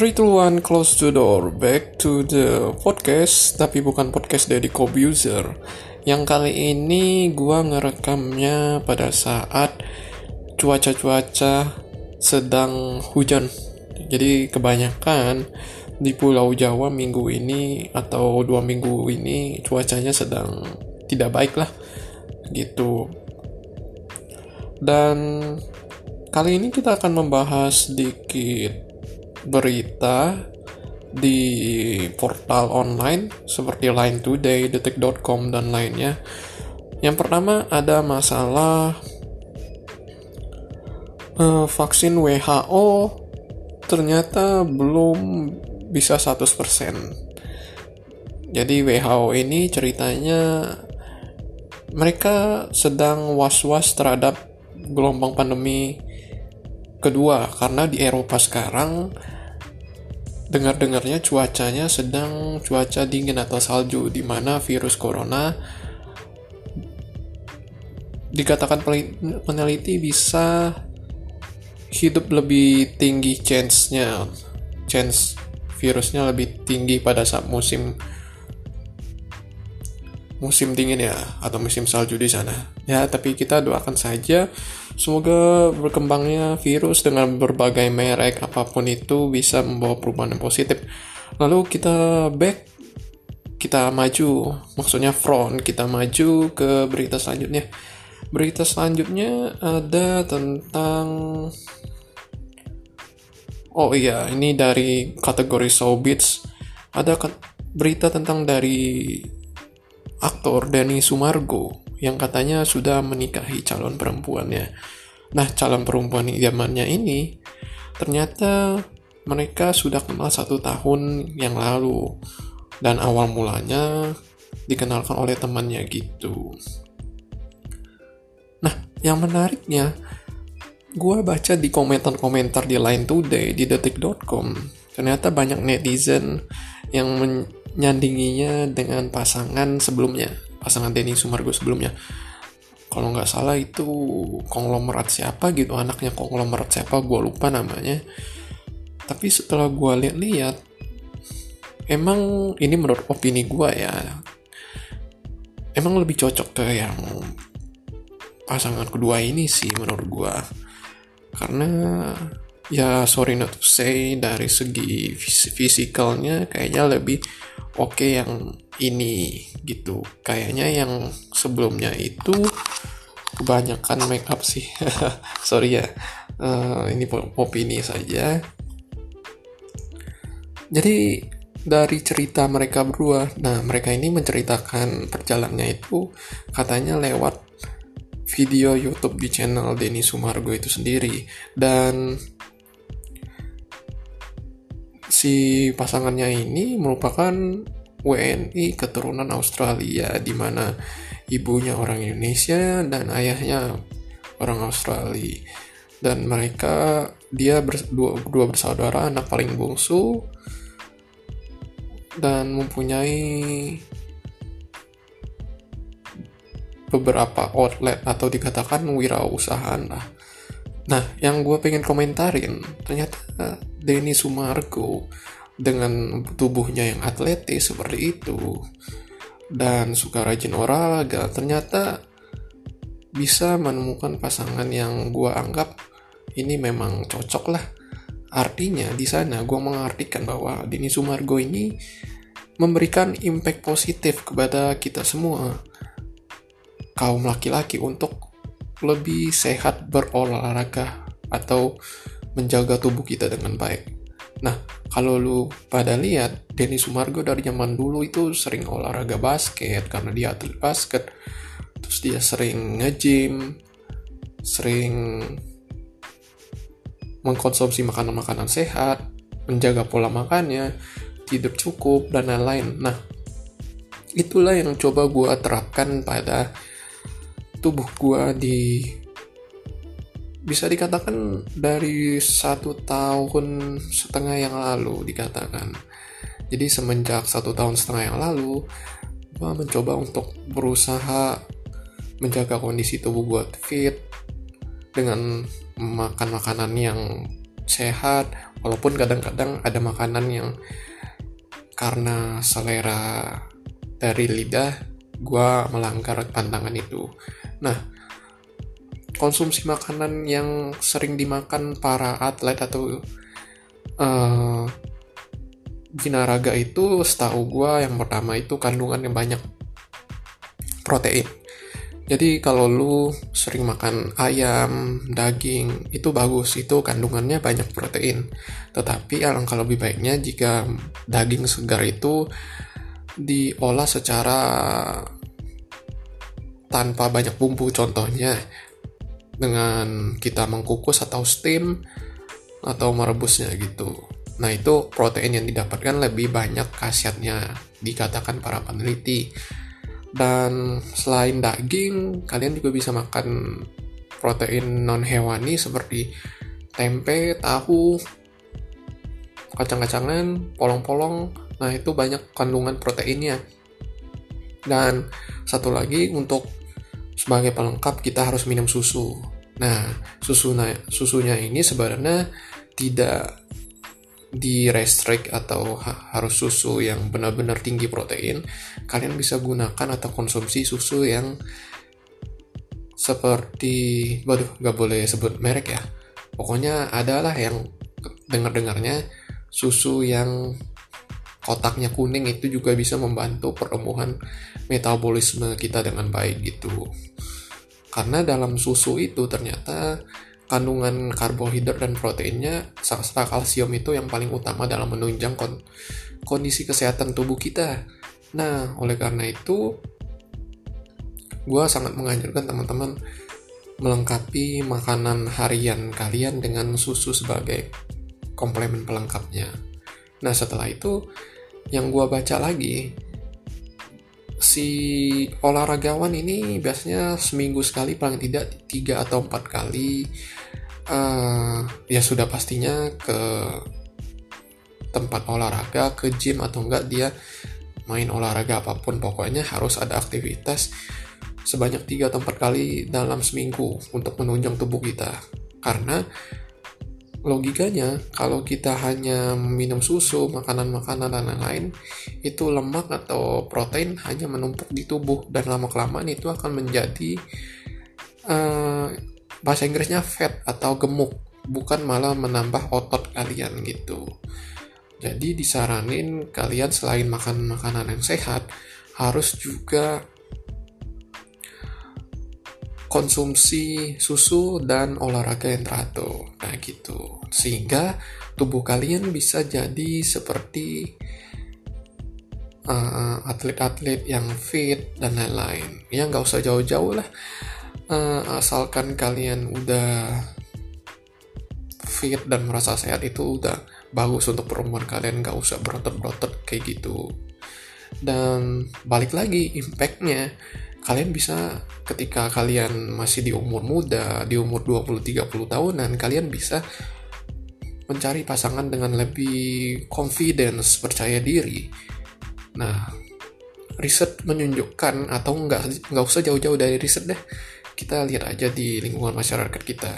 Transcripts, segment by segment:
3, 2, 1, close the door Back to the podcast Tapi bukan podcast dari Cobuser. Yang kali ini gua ngerekamnya pada saat Cuaca-cuaca sedang hujan. Jadi kebanyakan di Pulau Jawa minggu ini Atau dua minggu ini cuacanya sedang tidak baik lah Gitu. Dan kali ini kita akan membahas sedikit berita di portal online seperti Line Today, Detik.com, dan lainnya. Yang pertama ada masalah uh, vaksin WHO ternyata belum bisa 100%. Jadi WHO ini ceritanya mereka sedang was-was terhadap gelombang pandemi kedua karena di Eropa sekarang dengar-dengarnya cuacanya sedang cuaca dingin atau salju di mana virus corona dikatakan peneliti bisa hidup lebih tinggi chance-nya chance virusnya lebih tinggi pada saat musim musim dingin ya atau musim salju di sana. Ya, tapi kita doakan saja semoga berkembangnya virus dengan berbagai merek apa pun itu bisa membawa perubahan yang positif. Lalu kita back kita maju, maksudnya front, kita maju ke berita selanjutnya. Berita selanjutnya ada tentang Oh iya, ini dari kategori showbiz. Ada berita tentang dari aktor Dani Sumargo yang katanya sudah menikahi calon perempuannya. Nah, calon perempuan zamannya ini ternyata mereka sudah kenal satu tahun yang lalu dan awal mulanya dikenalkan oleh temannya gitu. Nah, yang menariknya, gue baca di komentar-komentar di Line Today, di detik.com, ternyata banyak netizen yang nyandinginya dengan pasangan sebelumnya pasangan Denny Sumargo sebelumnya. Kalau nggak salah itu konglomerat siapa gitu anaknya konglomerat siapa gue lupa namanya. Tapi setelah gue lihat-lihat emang ini menurut opini gue ya emang lebih cocok ke yang pasangan kedua ini sih menurut gue karena ya sorry not to say dari segi fisikalnya kayaknya lebih oke okay yang ini gitu. Kayaknya yang sebelumnya itu kebanyakan make up sih. Sorry ya. Uh, ini opini saja. Jadi dari cerita mereka berdua nah mereka ini menceritakan perjalanannya itu katanya lewat video YouTube di channel Denny Sumargo itu sendiri. Dan si pasangannya ini merupakan WNI keturunan Australia di mana ibunya orang Indonesia dan ayahnya orang Australia. Dan mereka dia berdua dua bersaudara anak paling bungsu dan mempunyai beberapa outlet atau dikatakan wirausahaan lah Nah, yang gue pengen komentarin, ternyata Denny Sumargo dengan tubuhnya yang atletis seperti itu dan suka rajin olahraga, ternyata bisa menemukan pasangan yang gue anggap ini memang cocok lah. Artinya di sana gue mengartikan bahwa Denny Sumargo ini memberikan impact positif kepada kita semua kaum laki-laki untuk lebih sehat berolahraga atau menjaga tubuh kita dengan baik. Nah, kalau lu pada lihat, Denny Sumargo dari zaman dulu itu sering olahraga basket karena dia atlet basket. Terus dia sering nge-gym, sering mengkonsumsi makanan-makanan sehat, menjaga pola makannya, tidur cukup, dan lain-lain. Nah, itulah yang coba gue terapkan pada tubuh gue di bisa dikatakan dari satu tahun setengah yang lalu dikatakan. Jadi semenjak satu tahun setengah yang lalu gue mencoba untuk berusaha menjaga kondisi tubuh gue fit dengan makan makanan yang sehat walaupun kadang-kadang ada makanan yang karena selera dari lidah gue melanggar pantangan itu. Nah konsumsi makanan yang sering dimakan para atlet atau uh, binaraga itu setahu gue yang pertama itu kandungan yang banyak. Protein. Jadi kalau lu sering makan ayam, daging, itu bagus, itu kandungannya banyak protein. Tetapi alangkah lebih baiknya jika daging segar itu diolah secara tanpa banyak bumbu contohnya dengan kita mengkukus atau steam atau merebusnya gitu. Nah itu protein yang didapatkan lebih banyak khasiatnya dikatakan para peneliti dan selain daging, kalian juga bisa makan protein non hewani seperti tempe, tahu, kacang-kacangan, polong-polong. Nah, itu banyak kandungan proteinnya. Dan satu lagi untuk sebagai pelengkap kita harus minum susu. Nah, susunya susunya ini sebenarnya tidak di restrict atau ha harus susu yang benar-benar tinggi protein, kalian bisa gunakan atau konsumsi susu yang seperti, waduh, gak boleh sebut merek ya. Pokoknya adalah yang dengar-dengarnya susu yang kotaknya kuning itu juga bisa membantu pertumbuhan metabolisme kita dengan baik gitu. Karena dalam susu itu ternyata kandungan karbohidrat dan proteinnya serta kalsium itu yang paling utama dalam menunjang kon kondisi kesehatan tubuh kita. Nah, oleh karena itu, gue sangat menganjurkan teman-teman melengkapi makanan harian kalian dengan susu sebagai komplemen pelengkapnya. Nah, setelah itu, yang gue baca lagi, si olahragawan ini biasanya seminggu sekali paling tidak tiga atau empat kali uh, ya sudah pastinya ke tempat olahraga ke gym atau enggak dia main olahraga apa pun. Pokoknya harus ada aktivitas sebanyak tiga atau empat kali dalam seminggu untuk menunjang tubuh kita. Karena logikanya kalau kita hanya minum susu, makanan-makanan dan lain-lain itu lemak atau protein hanya menumpuk di tubuh. Dan lama-kelamaan itu akan menjadi uh, bahasa Inggrisnya fat atau gemuk bukan malah menambah otot kalian gitu. Jadi disaranin kalian selain makan makanan yang sehat harus juga konsumsi susu dan olahraga yang teratur. Nah gitu. Sehingga tubuh kalian bisa jadi seperti uh, atlet-atlet yang fit dan lain-lain. Ya nggak usah jauh-jauh lah. Uh, asalkan kalian udah fit dan merasa sehat itu udah bagus untuk perempuan kalian. Nggak usah berotot-berotot kayak gitu. Dan balik lagi impactnya kalian bisa ketika kalian masih di umur muda di umur 20-30 tahunan kalian bisa mencari pasangan dengan lebih confidence percaya diri nah riset menunjukkan atau nggak nggak usah jauh-jauh dari riset deh kita lihat aja di lingkungan masyarakat kita.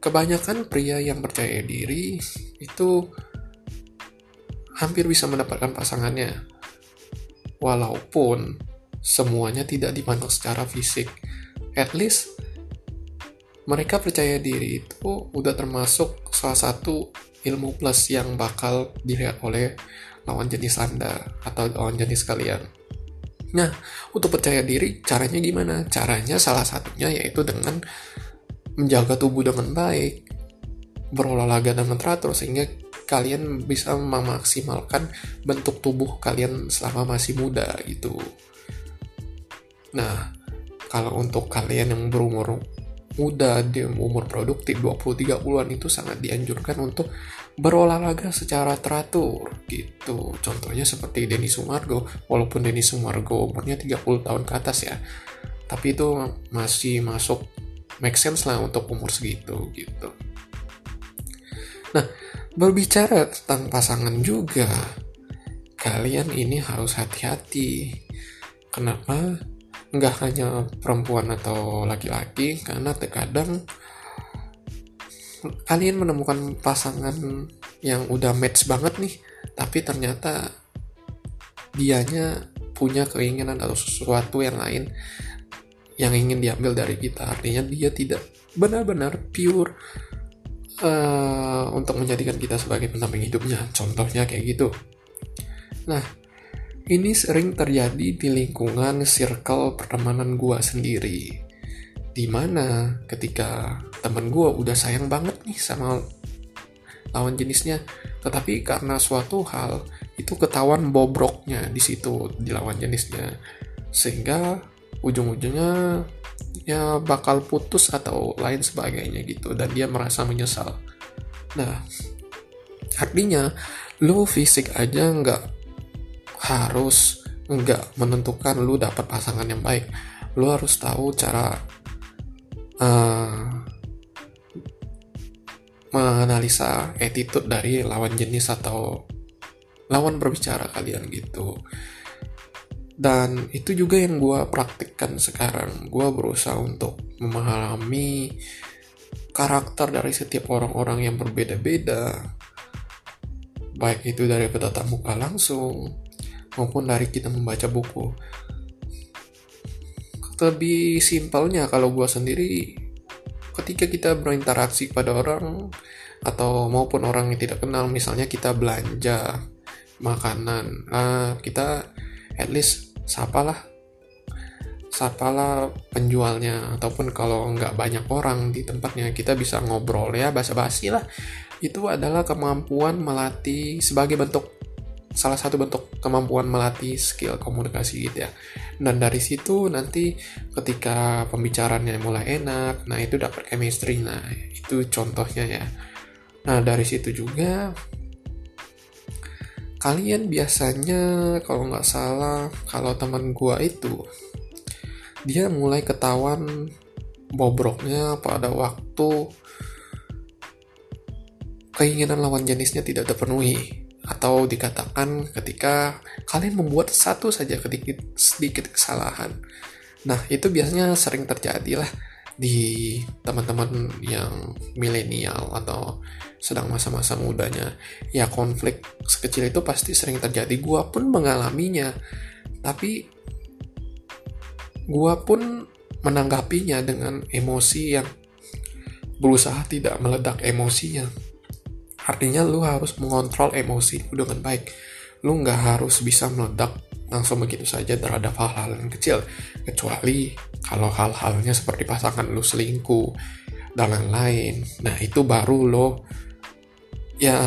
Kebanyakan pria yang percaya diri itu hampir bisa mendapatkan pasangannya. Walaupun semuanya tidak dipandang secara fisik. At least mereka percaya diri itu udah termasuk salah satu ilmu plus yang bakal dilihat oleh lawan jenis Anda atau lawan jenis kalian. Nah, untuk percaya diri, caranya gimana? Caranya salah satunya yaitu dengan menjaga tubuh dengan baik, berolahraga dengan teratur sehingga kalian bisa memaksimalkan bentuk tubuh kalian selama masih muda gitu. Nah, kalau untuk kalian yang berumur muda di umur produktif 20-30an itu sangat dianjurkan untuk berolahraga secara teratur gitu. Contohnya seperti Denny Sumargo, walaupun Denny Sumargo umurnya 30 tahun ke atas ya. Tapi itu masih masuk make sense lah untuk umur segitu gitu. Nah, berbicara tentang pasangan juga, kalian ini harus hati-hati. Kenapa? Nggak hanya perempuan atau laki-laki, karena terkadang kalian menemukan pasangan yang udah match banget nih tapi ternyata dianya punya keinginan atau sesuatu yang lain yang ingin diambil dari kita artinya dia tidak benar-benar pure uh, untuk menjadikan kita sebagai pendamping hidupnya. Contohnya kayak gitu. Nah ini sering terjadi di lingkungan circle pertemanan gua sendiri. Di mana ketika temen gua udah sayang banget nih sama lawan jenisnya tetapi karena suatu hal itu ketahuan bobroknya di situ di lawan jenisnya. Sehingga ujung-ujungnya ya bakal putus atau lain sebagainya gitu dan dia merasa menyesal. Nah artinya lu fisik aja nggak harus nggak menentukan lu dapat pasangan yang baik. Lu harus tahu cara uh, menganalisa attitude dari lawan jenis atau lawan berbicara kalian gitu dan itu juga yang gue praktikkan sekarang. Gue berusaha untuk memahami karakter dari setiap orang-orang yang berbeda-beda. Baik itu dari bertatap muka langsung maupun dari kita membaca buku. Lebih simpelnya kalau gue sendiri ketika kita berinteraksi pada orang atau maupun orang yang tidak kenal misalnya kita belanja makanan uh, kita at least sapalah sapalah penjualnya. Ataupun kalau nggak banyak orang di tempatnya kita bisa ngobrol ya basa-basi lah. Itu adalah kemampuan melatih sebagai bentuk salah satu bentuk kemampuan melatih skill komunikasi gitu ya. Dan dari situ nanti ketika pembicaranya mulai enak nah itu dapat chemistry. Nah itu contohnya ya. Nah dari situ juga kalian biasanya kalau nggak salah kalau teman gua itu dia mulai ketahuan bobroknya pada waktu keinginan lawan jenisnya tidak terpenuhi atau dikatakan ketika kalian membuat satu saja sedikit sedikit kesalahan. Nah, itu biasanya sering terjadi lah di teman-teman yang milenial atau sedang masa-masa mudanya ya konflik sekecil itu pasti sering terjadi. Gua pun mengalaminya tapi gua pun menanggapinya dengan emosi yang berusaha tidak meledak emosinya. Artinya lu harus mengontrol emosi lu dengan baik. Lu nggak harus bisa meledak langsung begitu saja terhadap hal-hal yang kecil. Kecuali kalau hal-halnya seperti pasangan lu selingkuh dan lain-lain. Nah itu baru lo ya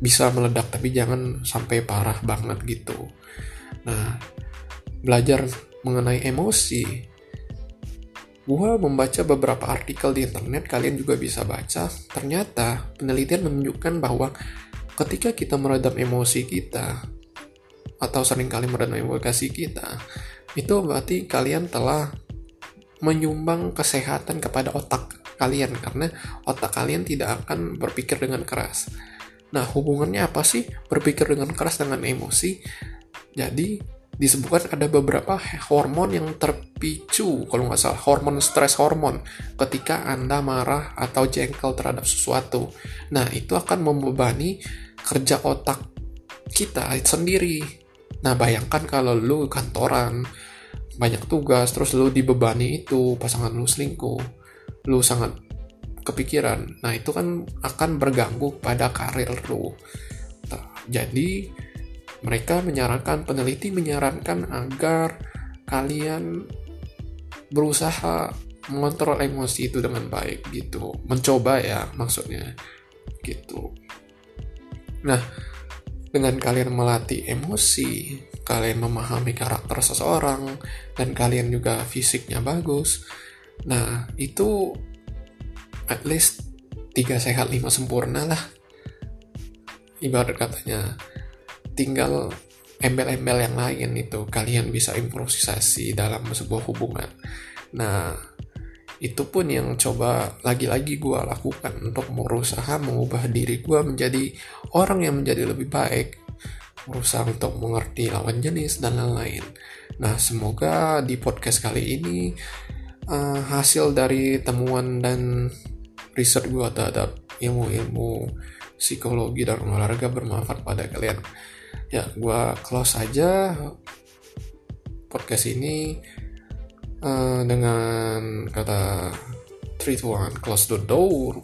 bisa meledak. Tapi jangan sampai parah banget gitu. Nah belajar mengenai emosi. Gue membaca beberapa artikel di internet kalian juga bisa baca. Ternyata penelitian menunjukkan bahwa ketika kita meredam emosi kita atau sering kali meredam emosi kita, itu berarti kalian telah menyumbang kesehatan kepada otak kalian karena otak kalian tidak akan berpikir dengan keras. Nah, hubungannya apa sih berpikir dengan keras dengan emosi? Jadi, disebutkan ada beberapa hormon yang terpicu, kalau nggak salah, hormon stres hormon ketika Anda marah atau jengkel terhadap sesuatu. Nah, itu akan membebani kerja otak kita sendiri Nah bayangkan kalau lu kantoran, banyak tugas, terus lu dibebani itu, pasangan lu selingkuh, lu sangat kepikiran. Nah itu kan akan berganggu pada karir lu. Jadi mereka menyarankan, peneliti menyarankan agar kalian berusaha mengontrol emosi itu dengan baik gitu. Mencoba ya maksudnya gitu. Nah, dengan kalian melatih emosi, kalian memahami karakter seseorang, dan kalian juga fisiknya bagus. Nah, itu at least tiga sehat lima sempurna lah. Ibarat katanya, tinggal embel-embel yang lain itu kalian bisa improvisasi dalam sebuah hubungan. Nah, itu pun yang coba lagi-lagi gue lakukan untuk berusaha mengubah diri gue menjadi orang yang menjadi lebih baik. Berusaha untuk mengerti lawan jenis dan lain-lain. Nah semoga di podcast kali ini uh, hasil dari temuan dan riset gue terhadap ilmu-ilmu psikologi dan olahraga bermanfaat pada kalian. Ya gue close aja podcast ini uh, dengan kata 3 to 1 close the door